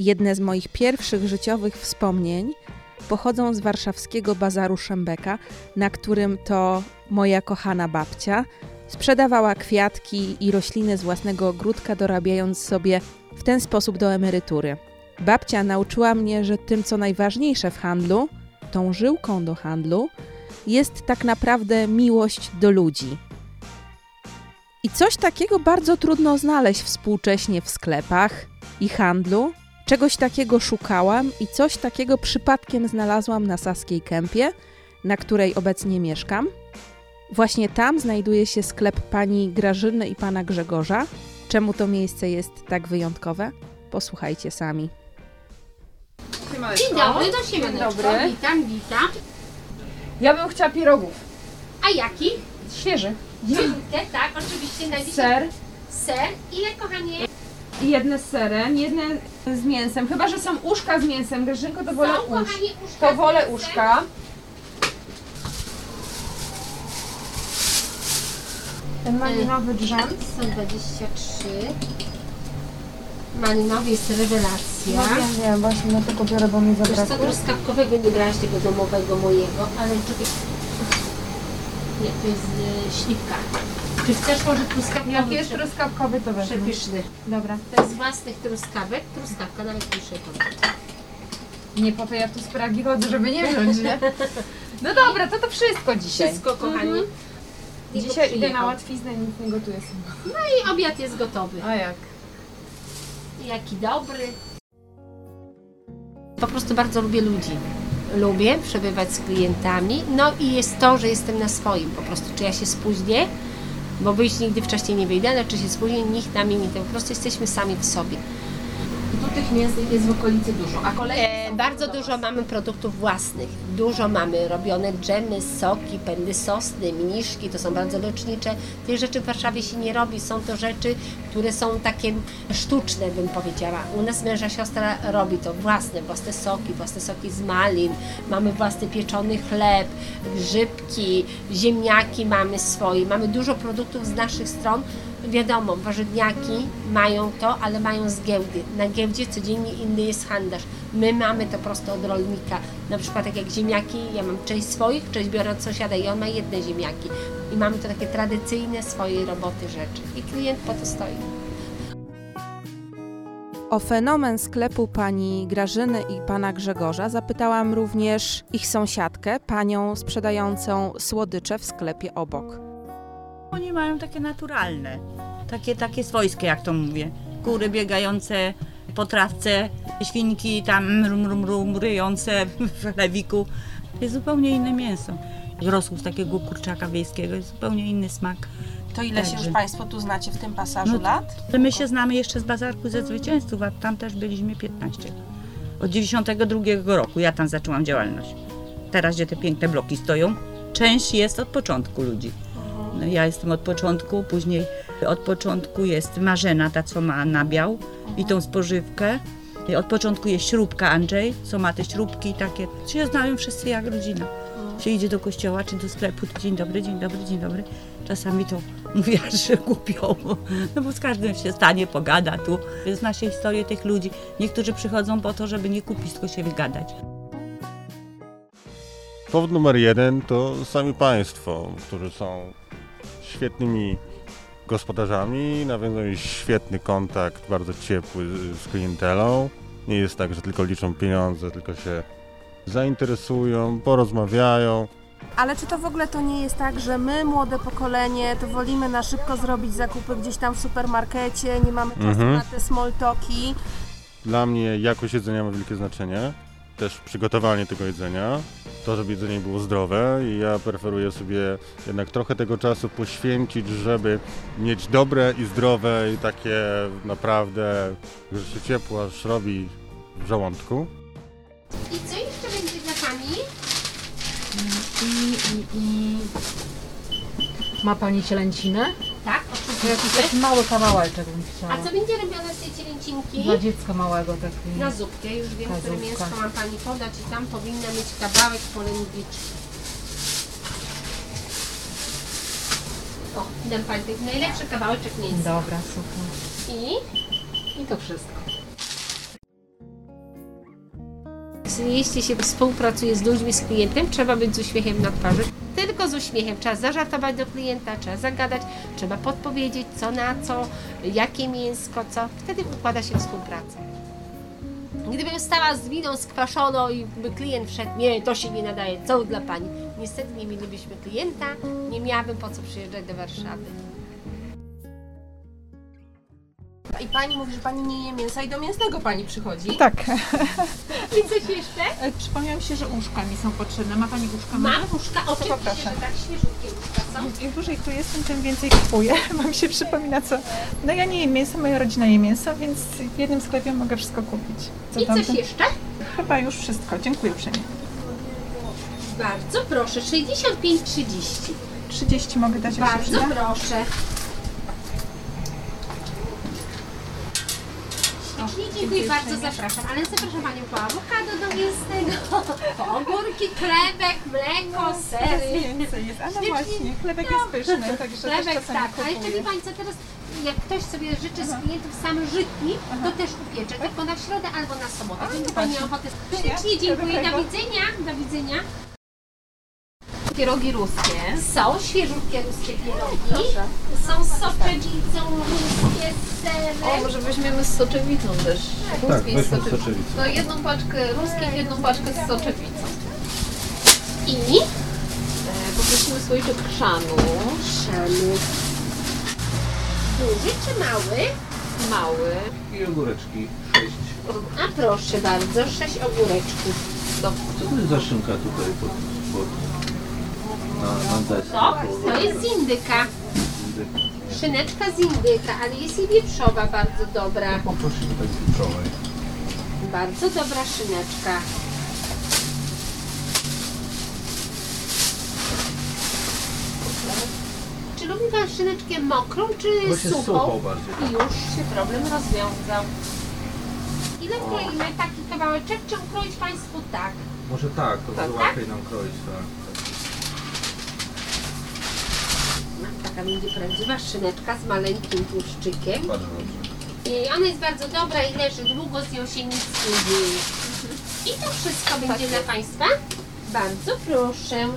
Jedne z moich pierwszych życiowych wspomnień pochodzą z warszawskiego bazaru Szembeka, na którym to moja kochana babcia sprzedawała kwiatki i rośliny z własnego ogródka, dorabiając sobie w ten sposób do emerytury. Babcia nauczyła mnie, że tym, co najważniejsze w handlu, tą żyłką do handlu, jest tak naprawdę miłość do ludzi. I coś takiego bardzo trudno znaleźć współcześnie w sklepach i handlu. Czegoś takiego szukałam i coś takiego przypadkiem znalazłam na Saskiej Kępie, na której obecnie mieszkam. Właśnie tam znajduje się sklep pani Grażyny i pana Grzegorza. Czemu to miejsce jest tak wyjątkowe? Posłuchajcie sami. Dzień dobry, do siemaneczko. dobry. Witam, witam. Ja bym chciała pierogów. A jaki? Świeży. Cienkie, tak, oczywiście znajdziecie Ser ser. Ile, kochanie? Jedne z serem, jedne z mięsem. Chyba, że są uszka z mięsem. Grażynko, to wolę Są, usz. kochanie, uszka To z wolę mięsem. uszka. Ten malinowy drzem. 123. Malinowy jest rewelacja. No wiem, wiem, właśnie dlatego biorę, bo mi Wiesz co, zabrakło. truskawkowego nie brałaś tego domowego mojego, ale czekaj. Nie, to jest y, śliwka. Czy chcesz może truskawkowy? Jak jest truskawkowy, to wezmę. Przepyszny. Dobra. To jest z własnych truskawek. Truskawka, nawet pisze to. Nie po to ja tu z Pragi chodzę, żeby nie wziąć, nie? No dobra, to to wszystko dzisiaj. Wszystko, kochani. Mhm. Dzisiaj idę na łatwiznę i nic nie gotuję sama. No i obiad jest gotowy. A jak? Jaki dobry. Po prostu bardzo lubię ludzi. Lubię przebywać z klientami. No i jest to, że jestem na swoim. Po prostu, czy ja się spóźnię, bo wyjść nigdy wcześniej nie wyjdę, ale czy się spóźnię, nikt na mnie nie ten. Po prostu jesteśmy sami w sobie. Tych mięs jest w okolicy dużo, a kolejne E, bardzo dużo mamy produktów własnych. Dużo mamy robione dżemy, soki, pędy sosny, mniszki, to są bardzo lecznicze. Tych rzeczy w Warszawie się nie robi. Są to rzeczy, które są takie sztuczne, bym powiedziała. U nas męża siostra robi to własne, własne soki, własne soki z malin. Mamy własny pieczony chleb, grzybki, ziemniaki mamy swoje. Mamy dużo produktów z naszych stron. Wiadomo, warzywniaki mają to, ale mają z giełdy. Na giełdzie codziennie inny jest handlarz. My mamy to prosto od rolnika. Na przykład tak jak ziemniaki, ja mam część swoich, część biorę od sąsiada i on ma jedne ziemniaki. I mamy to takie tradycyjne swojej roboty rzeczy. I klient po to stoi. O fenomen sklepu pani Grażyny i pana Grzegorza zapytałam również ich sąsiadkę, panią sprzedającą słodycze w sklepie obok. Oni mają takie naturalne, takie, takie swojskie, jak to mówię. Kury biegające po trawce, świnki tam mrum, mrum, mrum, ryjące w lewiku. To jest zupełnie inne mięso. Rosół z takiego kurczaka wiejskiego jest zupełnie inny smak. To ile się Także. już państwo tu znacie w tym pasażu No, lat? My się znamy jeszcze z bazarku ze zwycięzców, a tam też byliśmy 15. Od 92 roku ja tam zaczęłam działalność. Teraz, gdzie te piękne bloki stoją, część jest od początku ludzi. No, ja jestem od początku, później od początku jest Marzena, ta co ma nabiał i tą spożywkę. Od początku jest śrubka Andrzej, co ma te śrubki takie. Się znają wszyscy jak rodzina. Się idzie do kościoła czy do sklepu, dzień dobry, dzień dobry, dzień dobry. Czasami to mówię, że głupio, no bo z każdym się stanie, pogada tu. Zna się historię tych ludzi. Niektórzy przychodzą po to, żeby nie kupić, tylko się wygadać. Powód numer jeden to sami Państwo, którzy są świetnymi gospodarzami, nawiązują świetny kontakt, bardzo ciepły z klientelą. Nie jest tak, że tylko liczą pieniądze, tylko się zainteresują, porozmawiają. Ale czy to w ogóle to nie jest tak, że my, młode pokolenie, to wolimy na szybko zrobić zakupy gdzieś tam w supermarkecie, nie mamy czasu Mhm. na te small talki? Dla mnie jakość jedzenia ma wielkie znaczenie. Też przygotowanie tego jedzenia, to żeby jedzenie było zdrowe i ja preferuję sobie jednak trochę tego czasu poświęcić, żeby mieć dobre i zdrowe i takie naprawdę, że się ciepło aż robi w żołądku. I co jeszcze będzie dla Pani? i, i, i... Ma Pani cielęcinę? To jakiś taki mały kawałeczek bym chciała. A co będzie robione z tej cielęcinki? Dla dziecka małego taki. Na zupkę, już wiem, które mięsko mam Pani podać i tam powinna mieć kawałek polędwiczki. O, dam Pani taki najlepszy kawałeczek mięsa. Dobra, super. I I to wszystko. Jeśli się współpracuje z ludźmi, z klientem, trzeba być z uśmiechem na twarzy. Tylko z uśmiechem. Trzeba zażartować do klienta, trzeba zagadać, trzeba podpowiedzieć co na co, jakie mięsko, co. Wtedy układa się współpraca. Gdybym stała z winą skwaszoną i by klient wszedł, nie, to się nie nadaje, co dla Pani? Niestety nie mielibyśmy klienta, nie miałabym po co przyjeżdżać do Warszawy. I pani mówi, że pani nie je mięsa i do mięsnego pani przychodzi. Tak. I coś jeszcze? E, Przypomniało mi się, że uszka mi są potrzebne. Ma Pani uszka? Mam uszka, oczywiście, poproszę. że tak świeżutkie uszka są. Im dłużej tu jestem, tym więcej kupuję, mi się przypomina co... No ja nie jem mięsa, moja rodzina je mięso, więc w jednym sklepie mogę wszystko kupić. Co I coś jeszcze? Chyba już wszystko. Dziękuję uprzejmie. Bardzo proszę, 65-30. 30 mogę dać, Bardzo przyda? proszę. Dziękuję bardzo, zapraszam. Ale zapraszam Panią po awokado do mięsnego, po ogórki, chlebek, mleko, sery. więcej jest. A no Ślicznie. właśnie, chlebek jest pyszny, także też Chlebek, czasami tak. A jeszcze kupuję. wie Pani co, teraz jak ktoś sobie życzy z klientów sam żytni, to też upiecze, tylko na środę albo na sobotę. Będzie Pani ochotę. Ślicznie dziękuję, do widzenia, do widzenia. Pierogi ruskie. Są świeżutkie ruskie pierogi. Są z soczewicą, ruskie z serem. O, może weźmiemy z soczewicą też. Tak, Ruskiej weźmy z z soczewicą. To jedną paczkę ruskiej, jedną paczkę z soczewicą. I E, poprosimy słoiczek chrzanu. szanu. Duży czy mały? Mały. I ogóreczki 6. A proszę bardzo, sześć ogóreczków. Do, Co to jest za szynka tutaj pod, pod na, na desce? To, to jest z indyka. Szyneczka z indyka, ale jest i wieprzowa bardzo dobra. Poprosimy tak wieprzowej. Bardzo dobra szyneczka. Czy lubi Pan szyneczkę mokrą, czy Właśnie suchą? suchą bardziej. I już się problem rozwiązał. Ile kroimy taki kawałeczek, czy ukroić Państwu tak? Może tak, to Tak. będzie łatwiej nam kroić, tak. No, taka będzie prawdziwa szyneczka z maleńkim tłuszczykiem. Bardzo dobrze. I ona jest bardzo dobra i leży długo, z nią się nic nie dzieje. I to wszystko będzie dla Państwa. Bardzo proszę.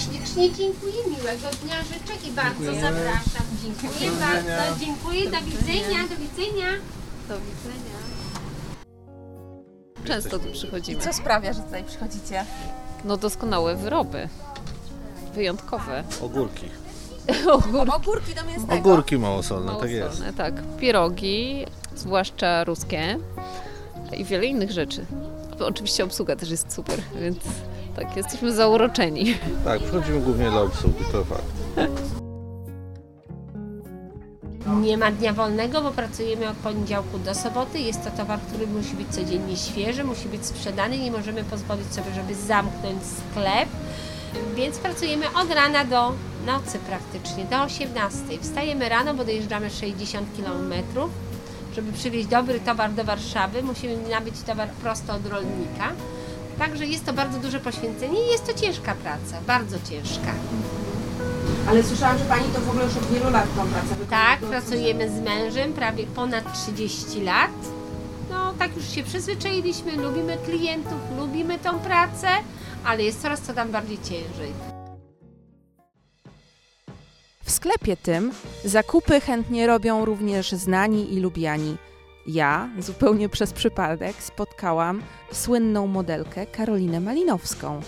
Ślicznie dziękuję, miłego dnia życzę i bardzo zapraszam. Dziękuję bardzo, dziękuję, do widzenia, do widzenia. do widzenia. Często tu przychodzimy. Co sprawia, że tutaj przychodzicie? No doskonałe wyroby. Wyjątkowe. Ogórki. Ogórki. Ogórki do mięsnego. Ogórki małosolne, tak jest. Małosolne, tak. Pierogi, zwłaszcza ruskie i wiele innych rzeczy. Oczywiście obsługa też jest super, więc tak, jesteśmy zauroczeni. Tak, przychodzimy głównie dla obsługi, to fakt. Nie ma dnia wolnego, bo pracujemy od poniedziałku do soboty. Jest to towar, który musi być codziennie świeży, musi być sprzedany. Nie możemy pozwolić sobie, żeby zamknąć sklep. Więc pracujemy od rana do nocy praktycznie, do 18. Wstajemy rano, bo dojeżdżamy 60 km. Żeby przywieźć dobry towar do Warszawy, musimy nabyć towar prosto od rolnika. Także jest to bardzo duże poświęcenie i jest to ciężka praca, bardzo ciężka. Ale słyszałam, że pani to w ogóle już od wielu lat tą pracę wykonuje. Tak, pracujemy z mężem prawie ponad 30 lat. No tak już się przyzwyczailiśmy, lubimy klientów, lubimy tą pracę, ale jest coraz co tam bardziej ciężej. W sklepie tym zakupy chętnie robią również znani i lubiani. Ja, zupełnie przez przypadek, spotkałam słynną modelkę Karolinę Malinowską.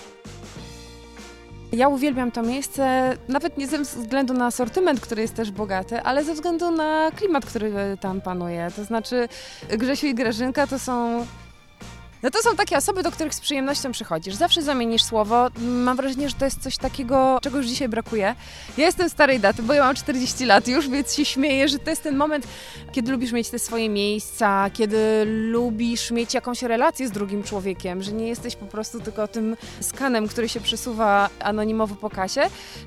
Ja uwielbiam to miejsce, nawet nie ze względu na asortyment, który jest też bogaty, ale ze względu na klimat, który tam panuje. To znaczy Grzesiu i Grażynka to są... No to są takie osoby, do których z przyjemnością przychodzisz. Zawsze zamienisz słowo. Mam wrażenie, że to jest coś takiego, czego już dzisiaj brakuje. Ja jestem starej daty, bo ja mam 40 lat już, więc się śmieję, że to jest ten moment, kiedy lubisz mieć te swoje miejsca, kiedy lubisz mieć jakąś relację z drugim człowiekiem, że nie jesteś po prostu tylko tym skanem, który się przesuwa anonimowo po kasie,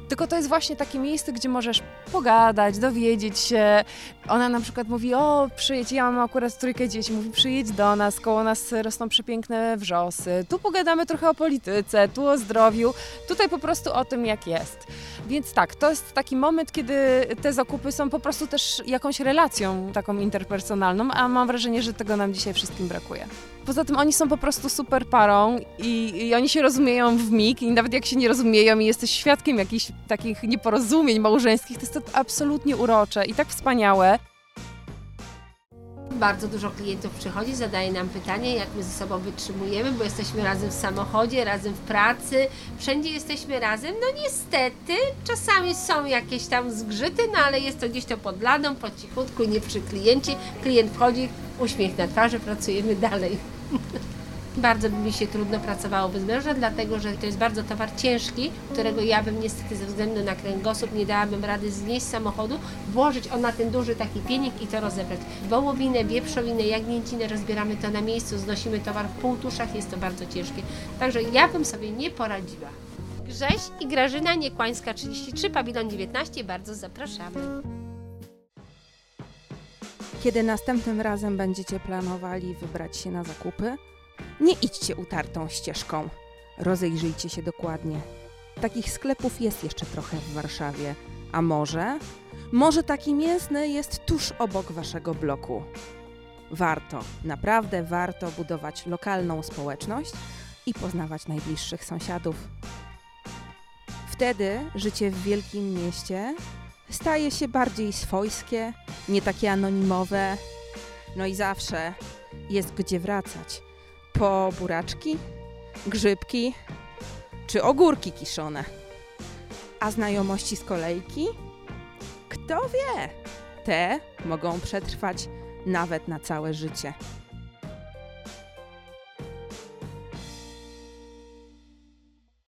tylko to jest właśnie takie miejsce, gdzie możesz pogadać, dowiedzieć się. Ona na przykład mówi, o przyjedź, ja mam akurat trójkę dzieci, mówi przyjedź do nas, koło nas rosną przepiękne przepiękne wrzosy, tu pogadamy trochę o polityce, tu o zdrowiu, tutaj po prostu o tym, jak jest. Więc tak, to jest taki moment, kiedy te zakupy są po prostu też jakąś relacją taką interpersonalną, a mam wrażenie, że tego nam dzisiaj wszystkim brakuje. Poza tym oni są po prostu super parą i, i oni się rozumieją w mig i nawet jak się nie rozumieją i jesteś świadkiem jakichś takich nieporozumień małżeńskich, to jest to absolutnie urocze i tak wspaniałe. Bardzo dużo klientów przychodzi, zadaje nam pytanie, jak my ze sobą wytrzymujemy, bo jesteśmy razem w samochodzie, razem w pracy, wszędzie jesteśmy razem. No niestety, czasami są jakieś tam zgrzyty, no ale jest to gdzieś to pod ladą, po cichutku, nie przy kliencie. Klient wchodzi, uśmiech na twarzy, pracujemy dalej. Bardzo by mi się trudno pracowało bez męża, dlatego że to jest bardzo towar ciężki, którego ja bym niestety ze względu na kręgosłup nie dałabym rady znieść samochodu, włożyć on na ten duży taki pienik i to rozebrać. Wołowinę, wieprzowinę, jagnięcinę rozbieramy to na miejscu, znosimy towar w półtuszach, jest to bardzo ciężkie. Także ja bym sobie nie poradziła. Grześ i Grażyna Niekłańska 33, pawilon 19, bardzo zapraszamy. Kiedy następnym razem będziecie planowali wybrać się na zakupy, nie idźcie utartą ścieżką. Rozejrzyjcie się dokładnie. Takich sklepów jest jeszcze trochę w Warszawie. A może? Może taki mięsny jest tuż obok waszego bloku. Warto, naprawdę warto budować lokalną społeczność i poznawać najbliższych sąsiadów. Wtedy życie w wielkim mieście staje się bardziej swojskie, nie takie anonimowe. No i zawsze jest gdzie wracać. Po buraczki, grzybki czy ogórki kiszone. A znajomości z kolejki? Kto wie? Te mogą przetrwać nawet na całe życie.